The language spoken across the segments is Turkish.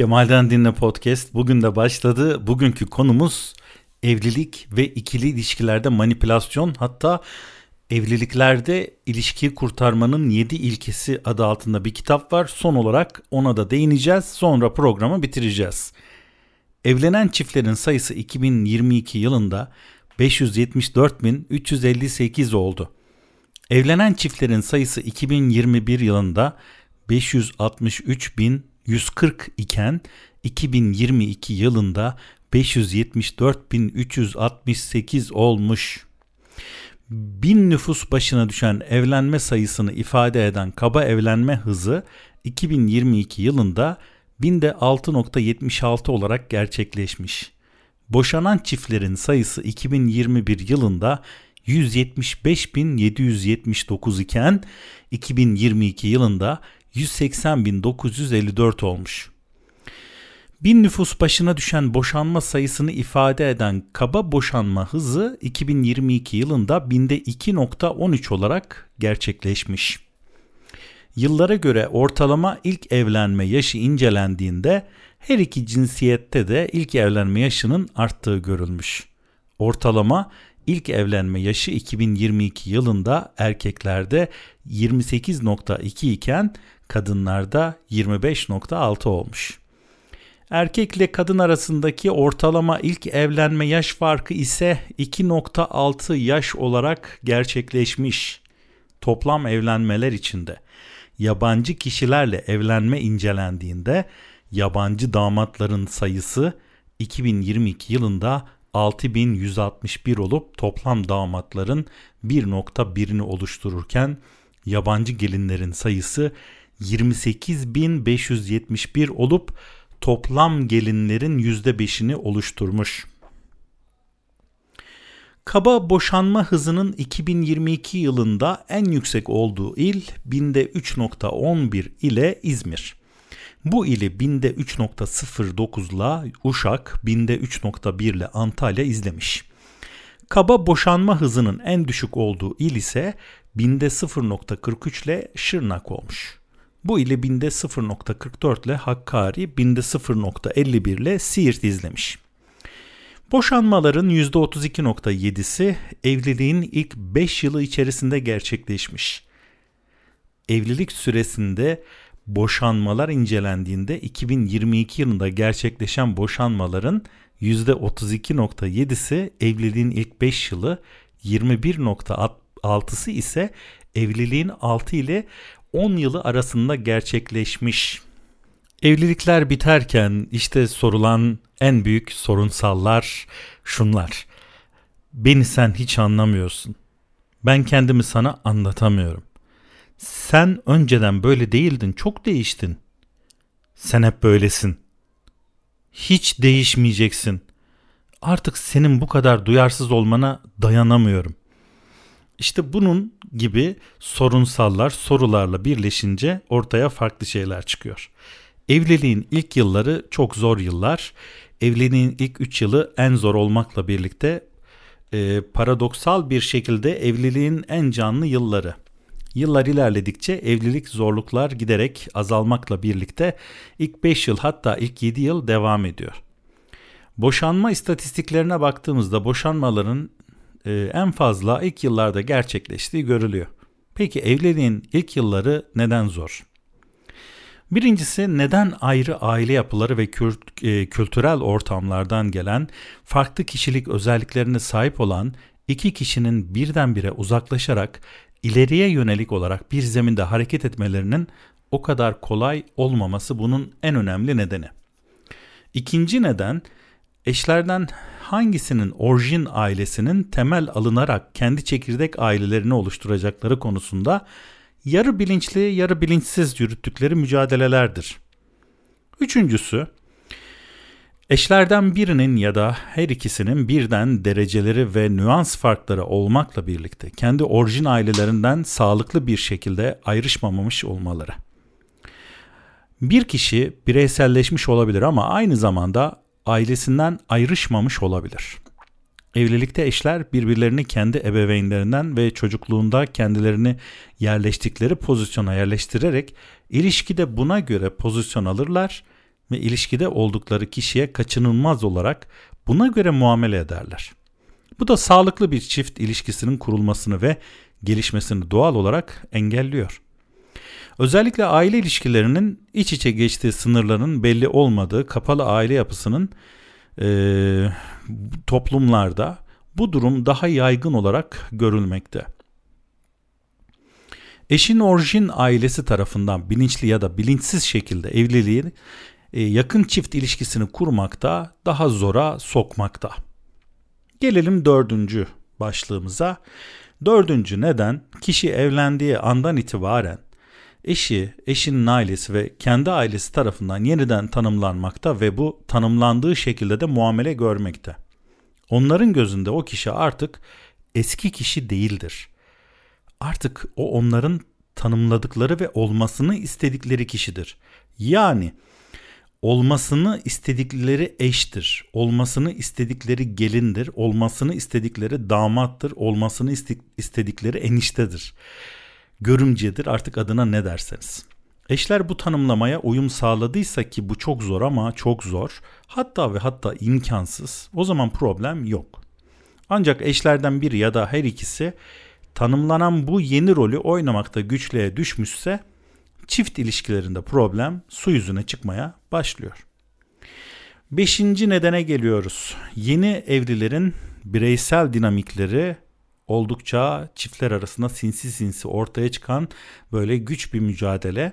Kemal'den Dinle Podcast bugün de başladı. Bugünkü konumuz evlilik ve ikili ilişkilerde manipülasyon hatta evliliklerde ilişkiyi kurtarmanın 7 ilkesi adı altında bir kitap var. Son olarak ona da değineceğiz. Sonra programı bitireceğiz. Evlenen çiftlerin sayısı 2022 yılında 574.358 oldu. Evlenen çiftlerin sayısı 2021 yılında 563.140 iken 2022 yılında 574.368 olmuş. Bin nüfus başına düşen evlenme sayısını ifade eden kaba evlenme hızı 2022 yılında binde 6.76 olarak gerçekleşmiş. Boşanan çiftlerin sayısı 2021 yılında 175.779 iken 2022 yılında 180.954 olmuş. Bin nüfus başına düşen boşanma sayısını ifade eden kaba boşanma hızı 2022 yılında binde 2.13 olarak gerçekleşmiş. Yıllara göre ortalama ilk evlenme yaşı incelendiğinde her iki cinsiyette de ilk evlenme yaşının arttığı görülmüş. Ortalama ilk evlenme yaşı 2022 yılında erkeklerde 28.2 iken kadınlarda 25.6 olmuş. Erkek ile kadın arasındaki ortalama ilk evlenme yaş farkı ise 2.6 yaş olarak gerçekleşmiş. Toplam evlenmeler içinde yabancı kişilerle evlenme incelendiğinde yabancı damatların sayısı 2022 yılında 6161 olup toplam damatların 1.1'ini oluştururken yabancı gelinlerin sayısı 28571 olup toplam gelinlerin %5'ini oluşturmuş. Kaba boşanma hızının 2022 yılında en yüksek olduğu il binde 3.11 ile İzmir. Bu ili binde 3.09 ile Uşak, binde 3.1 ile Antalya izlemiş. Kaba boşanma hızının en düşük olduğu il ise binde 0.43 ile Şırnak olmuş. Bu ile binde 0.44 ile Hakkari, binde 0.51 ile Siirt izlemiş. Boşanmaların %32.7'si evliliğin ilk 5 yılı içerisinde gerçekleşmiş. Evlilik süresinde boşanmalar incelendiğinde 2022 yılında gerçekleşen boşanmaların %32.7'si evliliğin ilk 5 yılı, 21.6'sı ise evliliğin 6 ile 10 yılı arasında gerçekleşmiş. Evlilikler biterken işte sorulan en büyük sorunsallar şunlar. Beni sen hiç anlamıyorsun. Ben kendimi sana anlatamıyorum. Sen önceden böyle değildin, çok değiştin. Sen hep böylesin. Hiç değişmeyeceksin. Artık senin bu kadar duyarsız olmana dayanamıyorum. İşte bunun gibi sorunsallar sorularla birleşince ortaya farklı şeyler çıkıyor. Evliliğin ilk yılları çok zor yıllar. Evliliğin ilk 3 yılı en zor olmakla birlikte e, paradoksal bir şekilde evliliğin en canlı yılları. Yıllar ilerledikçe evlilik zorluklar giderek azalmakla birlikte ilk 5 yıl hatta ilk 7 yıl devam ediyor. Boşanma istatistiklerine baktığımızda boşanmaların e, en fazla ilk yıllarda gerçekleştiği görülüyor. Peki evliliğin ilk yılları neden zor? Birincisi neden ayrı aile yapıları ve kült, e, kültürel ortamlardan gelen farklı kişilik özelliklerine sahip olan iki kişinin birdenbire uzaklaşarak ileriye yönelik olarak bir zeminde hareket etmelerinin o kadar kolay olmaması bunun en önemli nedeni. İkinci neden eşlerden hangisinin orijin ailesinin temel alınarak kendi çekirdek ailelerini oluşturacakları konusunda yarı bilinçli yarı bilinçsiz yürüttükleri mücadelelerdir. Üçüncüsü, eşlerden birinin ya da her ikisinin birden dereceleri ve nüans farkları olmakla birlikte kendi orijin ailelerinden sağlıklı bir şekilde ayrışmamamış olmaları. Bir kişi bireyselleşmiş olabilir ama aynı zamanda ailesinden ayrışmamış olabilir. Evlilikte eşler birbirlerini kendi ebeveynlerinden ve çocukluğunda kendilerini yerleştikleri pozisyona yerleştirerek ilişkide buna göre pozisyon alırlar ilişkide oldukları kişiye kaçınılmaz olarak buna göre muamele ederler. Bu da sağlıklı bir çift ilişkisinin kurulmasını ve gelişmesini doğal olarak engelliyor. Özellikle aile ilişkilerinin iç içe geçtiği sınırların belli olmadığı kapalı aile yapısının e, toplumlarda bu durum daha yaygın olarak görülmekte. Eşin orijin ailesi tarafından bilinçli ya da bilinçsiz şekilde evliliği yakın çift ilişkisini kurmakta daha zora sokmakta. Gelelim dördüncü başlığımıza. Dördüncü neden kişi evlendiği andan itibaren eşi, eşinin ailesi ve kendi ailesi tarafından yeniden tanımlanmakta ve bu tanımlandığı şekilde de muamele görmekte. Onların gözünde o kişi artık eski kişi değildir. Artık o onların tanımladıkları ve olmasını istedikleri kişidir. Yani olmasını istedikleri eştir, olmasını istedikleri gelindir, olmasını istedikleri damattır, olmasını istedikleri eniştedir. Görümcedir artık adına ne derseniz. Eşler bu tanımlamaya uyum sağladıysa ki bu çok zor ama çok zor, hatta ve hatta imkansız, o zaman problem yok. Ancak eşlerden biri ya da her ikisi tanımlanan bu yeni rolü oynamakta güçlüğe düşmüşse çift ilişkilerinde problem su yüzüne çıkmaya başlıyor. Beşinci nedene geliyoruz. Yeni evlilerin bireysel dinamikleri oldukça çiftler arasında sinsi sinsi ortaya çıkan böyle güç bir mücadele.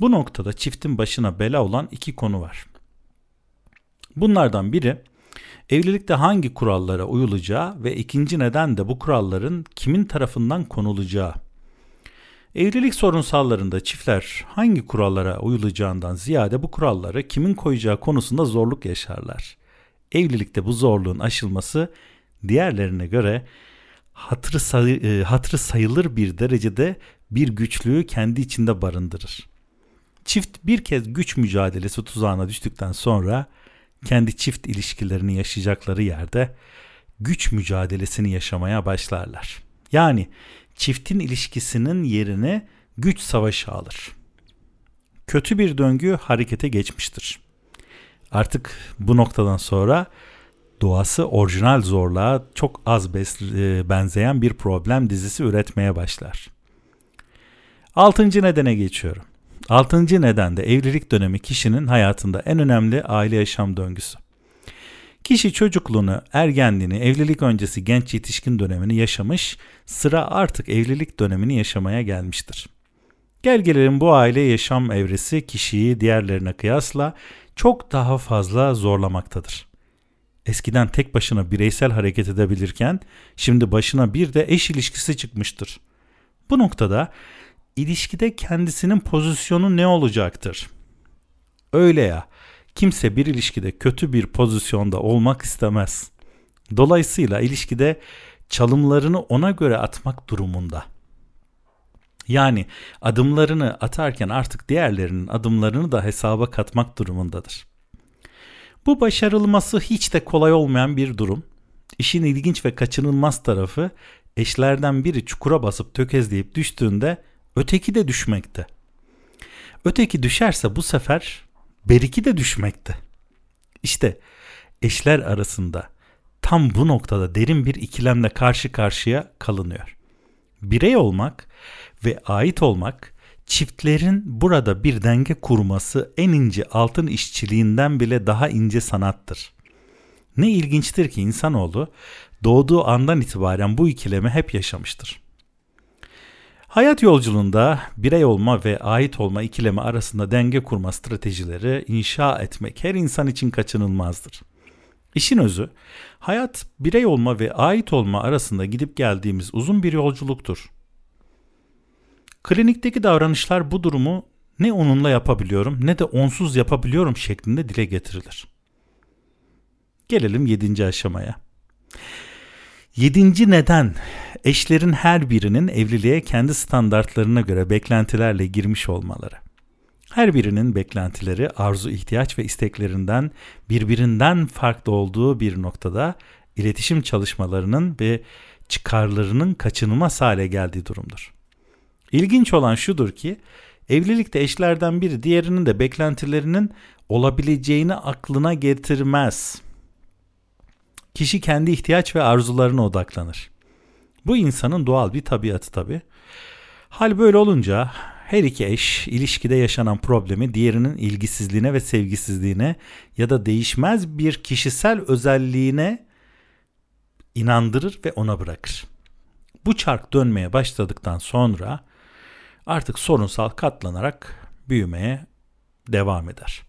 Bu noktada çiftin başına bela olan iki konu var. Bunlardan biri evlilikte hangi kurallara uyulacağı ve ikinci neden de bu kuralların kimin tarafından konulacağı. Evlilik sorunsallarında çiftler hangi kurallara uyulacağından ziyade bu kuralları kimin koyacağı konusunda zorluk yaşarlar. Evlilikte bu zorluğun aşılması diğerlerine göre hatırı, say e, hatırı sayılır bir derecede bir güçlüğü kendi içinde barındırır. Çift bir kez güç mücadelesi tuzağına düştükten sonra kendi çift ilişkilerini yaşayacakları yerde güç mücadelesini yaşamaya başlarlar. Yani çiftin ilişkisinin yerini güç savaşı alır. Kötü bir döngü harekete geçmiştir. Artık bu noktadan sonra doğası orijinal zorluğa çok az e, benzeyen bir problem dizisi üretmeye başlar. Altıncı nedene geçiyorum. Altıncı neden de evlilik dönemi kişinin hayatında en önemli aile yaşam döngüsü. Kişi çocukluğunu, ergenliğini, evlilik öncesi genç yetişkin dönemini yaşamış, sıra artık evlilik dönemini yaşamaya gelmiştir. Gel gelelim bu aile yaşam evresi kişiyi diğerlerine kıyasla çok daha fazla zorlamaktadır. Eskiden tek başına bireysel hareket edebilirken şimdi başına bir de eş ilişkisi çıkmıştır. Bu noktada ilişkide kendisinin pozisyonu ne olacaktır? Öyle ya, kimse bir ilişkide kötü bir pozisyonda olmak istemez. Dolayısıyla ilişkide çalımlarını ona göre atmak durumunda. Yani adımlarını atarken artık diğerlerinin adımlarını da hesaba katmak durumundadır. Bu başarılması hiç de kolay olmayan bir durum. İşin ilginç ve kaçınılmaz tarafı eşlerden biri çukura basıp tökezleyip düştüğünde öteki de düşmekte. Öteki düşerse bu sefer beriki de düşmekte. İşte eşler arasında tam bu noktada derin bir ikilemle karşı karşıya kalınıyor. Birey olmak ve ait olmak çiftlerin burada bir denge kurması en ince altın işçiliğinden bile daha ince sanattır. Ne ilginçtir ki insanoğlu doğduğu andan itibaren bu ikilemi hep yaşamıştır. Hayat yolculuğunda birey olma ve ait olma ikilemi arasında denge kurma stratejileri inşa etmek her insan için kaçınılmazdır. İşin özü, hayat birey olma ve ait olma arasında gidip geldiğimiz uzun bir yolculuktur. Klinikteki davranışlar bu durumu ne onunla yapabiliyorum ne de onsuz yapabiliyorum şeklinde dile getirilir. Gelelim yedinci aşamaya. Yedinci neden eşlerin her birinin evliliğe kendi standartlarına göre beklentilerle girmiş olmaları. Her birinin beklentileri, arzu, ihtiyaç ve isteklerinden birbirinden farklı olduğu bir noktada iletişim çalışmalarının ve çıkarlarının kaçınılmaz hale geldiği durumdur. İlginç olan şudur ki Evlilikte eşlerden biri diğerinin de beklentilerinin olabileceğini aklına getirmez. Kişi kendi ihtiyaç ve arzularına odaklanır. Bu insanın doğal bir tabiatı tabi. Hal böyle olunca her iki eş ilişkide yaşanan problemi diğerinin ilgisizliğine ve sevgisizliğine ya da değişmez bir kişisel özelliğine inandırır ve ona bırakır. Bu çark dönmeye başladıktan sonra artık sorunsal katlanarak büyümeye devam eder.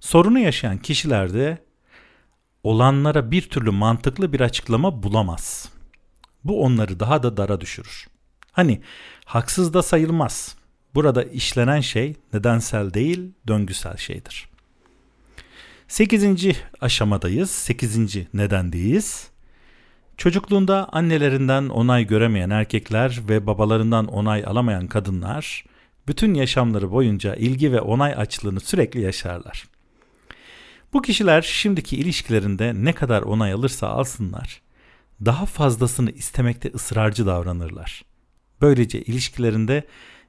Sorunu yaşayan kişilerde olanlara bir türlü mantıklı bir açıklama bulamaz. Bu onları daha da dara düşürür. Hani haksız da sayılmaz. Burada işlenen şey nedensel değil, döngüsel şeydir. Sekizinci aşamadayız. Sekizinci nedendeyiz. Çocukluğunda annelerinden onay göremeyen erkekler ve babalarından onay alamayan kadınlar bütün yaşamları boyunca ilgi ve onay açlığını sürekli yaşarlar. Bu kişiler şimdiki ilişkilerinde ne kadar onay alırsa alsınlar, daha fazlasını istemekte ısrarcı davranırlar. Böylece ilişkilerinde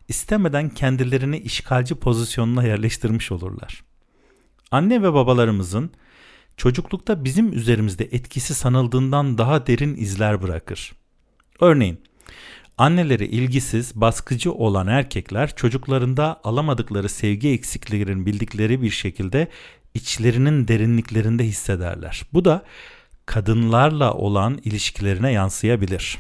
istemeden kendilerini işgalci pozisyonuna yerleştirmiş olurlar. Anne ve babalarımızın çocuklukta bizim üzerimizde etkisi sanıldığından daha derin izler bırakır. Örneğin anneleri ilgisiz, baskıcı olan erkekler çocuklarında alamadıkları sevgi eksikliklerini bildikleri bir şekilde içlerinin derinliklerinde hissederler. Bu da kadınlarla olan ilişkilerine yansıyabilir.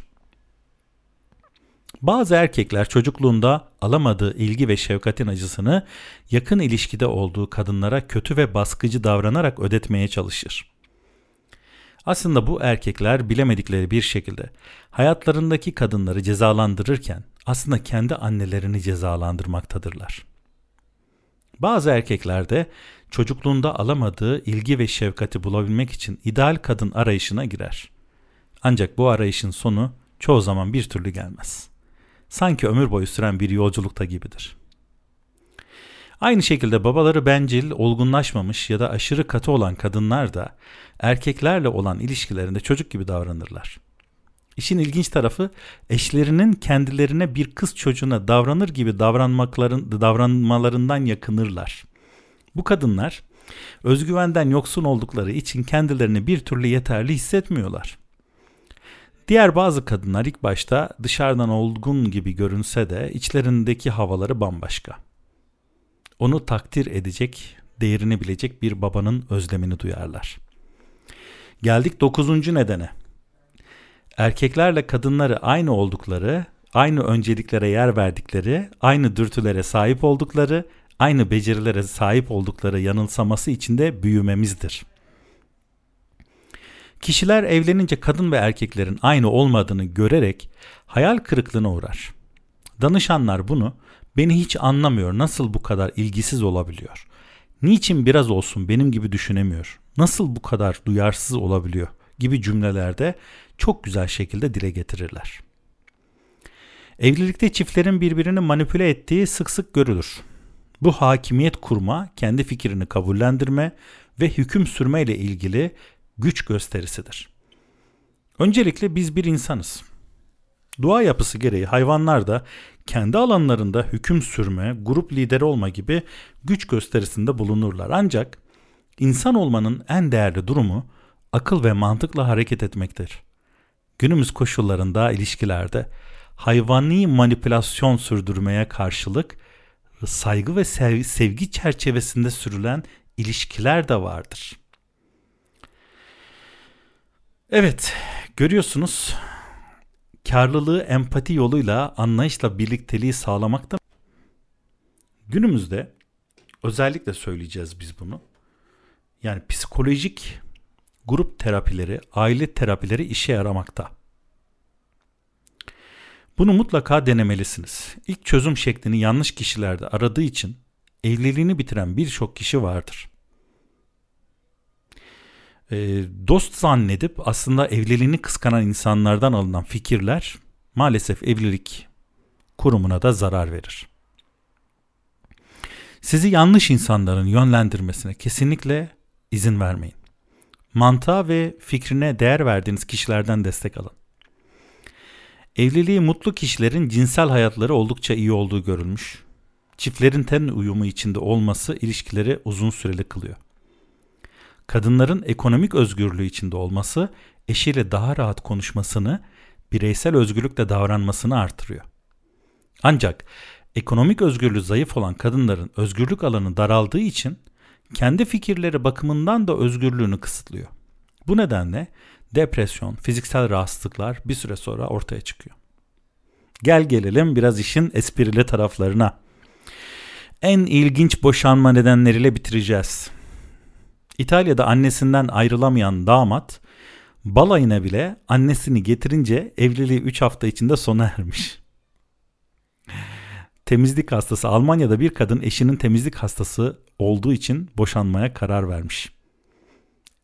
Bazı erkekler çocukluğunda alamadığı ilgi ve şefkatin acısını yakın ilişkide olduğu kadınlara kötü ve baskıcı davranarak ödetmeye çalışır. Aslında bu erkekler bilemedikleri bir şekilde hayatlarındaki kadınları cezalandırırken aslında kendi annelerini cezalandırmaktadırlar. Bazı erkekler de çocukluğunda alamadığı ilgi ve şefkati bulabilmek için ideal kadın arayışına girer. Ancak bu arayışın sonu çoğu zaman bir türlü gelmez. Sanki ömür boyu süren bir yolculukta gibidir. Aynı şekilde babaları bencil, olgunlaşmamış ya da aşırı katı olan kadınlar da erkeklerle olan ilişkilerinde çocuk gibi davranırlar. İşin ilginç tarafı eşlerinin kendilerine bir kız çocuğuna davranır gibi davranmakların davranmalarından yakınırlar. Bu kadınlar özgüvenden yoksun oldukları için kendilerini bir türlü yeterli hissetmiyorlar. Diğer bazı kadınlar ilk başta dışarıdan olgun gibi görünse de içlerindeki havaları bambaşka. Onu takdir edecek, değerini bilecek bir babanın özlemini duyarlar. Geldik dokuzuncu nedene. Erkeklerle kadınları aynı oldukları, aynı önceliklere yer verdikleri, aynı dürtülere sahip oldukları, aynı becerilere sahip oldukları yanılsaması içinde büyümemizdir. Kişiler evlenince kadın ve erkeklerin aynı olmadığını görerek hayal kırıklığına uğrar. Danışanlar bunu beni hiç anlamıyor, nasıl bu kadar ilgisiz olabiliyor? Niçin biraz olsun benim gibi düşünemiyor? Nasıl bu kadar duyarsız olabiliyor? Gibi cümlelerde çok güzel şekilde dile getirirler. Evlilikte çiftlerin birbirini manipüle ettiği sık sık görülür. Bu hakimiyet kurma, kendi fikrini kabullendirme ve hüküm sürme ile ilgili güç gösterisidir. Öncelikle biz bir insanız. Doğa yapısı gereği hayvanlar da kendi alanlarında hüküm sürme, grup lideri olma gibi güç gösterisinde bulunurlar. Ancak insan olmanın en değerli durumu akıl ve mantıkla hareket etmektir. Günümüz koşullarında ilişkilerde hayvani manipülasyon sürdürmeye karşılık saygı ve sevgi çerçevesinde sürülen ilişkiler de vardır. Evet, görüyorsunuz karlılığı empati yoluyla anlayışla birlikteliği sağlamakta. Günümüzde özellikle söyleyeceğiz biz bunu. Yani psikolojik grup terapileri, aile terapileri işe yaramakta. Bunu mutlaka denemelisiniz. İlk çözüm şeklini yanlış kişilerde aradığı için evliliğini bitiren birçok kişi vardır. E, dost zannedip aslında evliliğini kıskanan insanlardan alınan fikirler maalesef evlilik kurumuna da zarar verir. Sizi yanlış insanların yönlendirmesine kesinlikle izin vermeyin. Mantığa ve fikrine değer verdiğiniz kişilerden destek alın. Evliliği mutlu kişilerin cinsel hayatları oldukça iyi olduğu görülmüş. Çiftlerin ten uyumu içinde olması ilişkileri uzun süreli kılıyor. Kadınların ekonomik özgürlüğü içinde olması eşiyle daha rahat konuşmasını, bireysel özgürlükle davranmasını artırıyor. Ancak ekonomik özgürlüğü zayıf olan kadınların özgürlük alanı daraldığı için kendi fikirleri bakımından da özgürlüğünü kısıtlıyor. Bu nedenle depresyon, fiziksel rahatsızlıklar bir süre sonra ortaya çıkıyor. Gel gelelim biraz işin esprili taraflarına. En ilginç boşanma nedenleriyle bitireceğiz. İtalya'da annesinden ayrılamayan damat balayına bile annesini getirince evliliği 3 hafta içinde sona ermiş. Temizlik hastası Almanya'da bir kadın eşinin temizlik hastası olduğu için boşanmaya karar vermiş.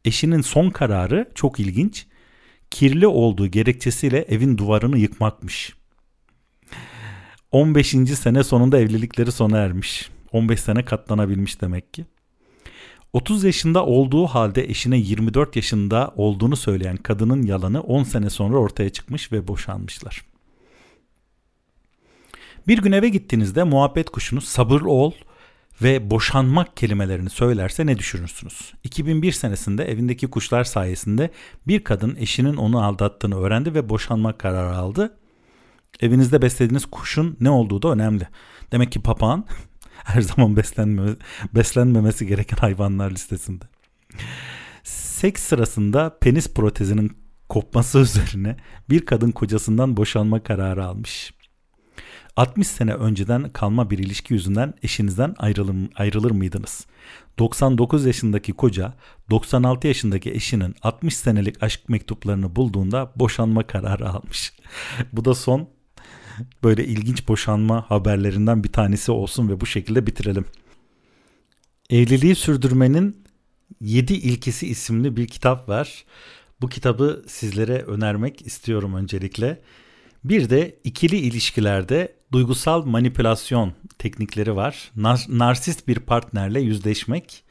Eşinin son kararı çok ilginç. Kirli olduğu gerekçesiyle evin duvarını yıkmakmış. 15. sene sonunda evlilikleri sona ermiş. 15 sene katlanabilmiş demek ki. 30 yaşında olduğu halde eşine 24 yaşında olduğunu söyleyen kadının yalanı 10 sene sonra ortaya çıkmış ve boşanmışlar. Bir gün eve gittiğinizde muhabbet kuşunuz sabırlı ol ve boşanmak kelimelerini söylerse ne düşünürsünüz? 2001 senesinde evindeki kuşlar sayesinde bir kadın eşinin onu aldattığını öğrendi ve boşanmak kararı aldı. Evinizde beslediğiniz kuşun ne olduğu da önemli. Demek ki papağan her zaman beslenme, beslenmemesi gereken hayvanlar listesinde. Seks sırasında penis protezinin kopması üzerine bir kadın kocasından boşanma kararı almış. 60 sene önceden kalma bir ilişki yüzünden eşinizden ayrılır, ayrılır mıydınız? 99 yaşındaki koca 96 yaşındaki eşinin 60 senelik aşk mektuplarını bulduğunda boşanma kararı almış. Bu da son böyle ilginç boşanma haberlerinden bir tanesi olsun ve bu şekilde bitirelim. Evliliği sürdürmenin 7 ilkesi isimli bir kitap var. Bu kitabı sizlere önermek istiyorum öncelikle. Bir de ikili ilişkilerde duygusal manipülasyon teknikleri var. Nar- narsist bir partnerle yüzleşmek.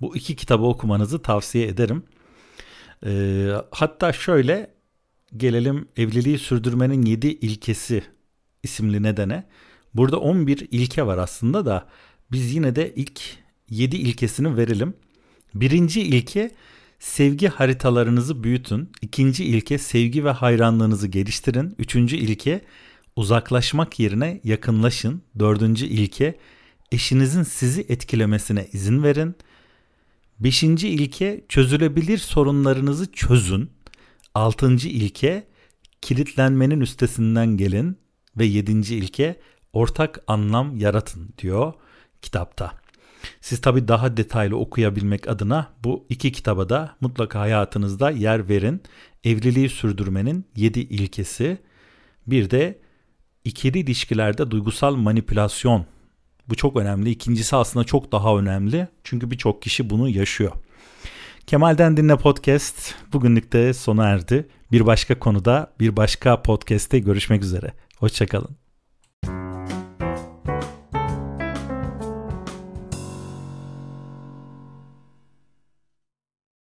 Bu iki kitabı okumanızı tavsiye ederim. Ee, hatta şöyle gelelim evliliği sürdürmenin 7 ilkesi isimli nedene. Burada 11 ilke var aslında da biz yine de ilk 7 ilkesini verelim. Birinci ilke sevgi haritalarınızı büyütün. İkinci ilke sevgi ve hayranlığınızı geliştirin. Üçüncü ilke uzaklaşmak yerine yakınlaşın. Dördüncü ilke eşinizin sizi etkilemesine izin verin. Beşinci ilke çözülebilir sorunlarınızı çözün. Altıncı ilke kilitlenmenin üstesinden gelin ve yedinci ilke ortak anlam yaratın diyor kitapta. Siz tabi daha detaylı okuyabilmek adına bu iki kitaba da mutlaka hayatınızda yer verin. Evliliği sürdürmenin yedi ilkesi. Bir de ikili ilişkilerde duygusal manipülasyon. Bu çok önemli. İkincisi aslında çok daha önemli. Çünkü birçok kişi bunu yaşıyor. Kemal'den Dinle Podcast bugünlük de sona erdi. Bir başka konuda bir başka podcast'te görüşmek üzere. Hoşçakalın.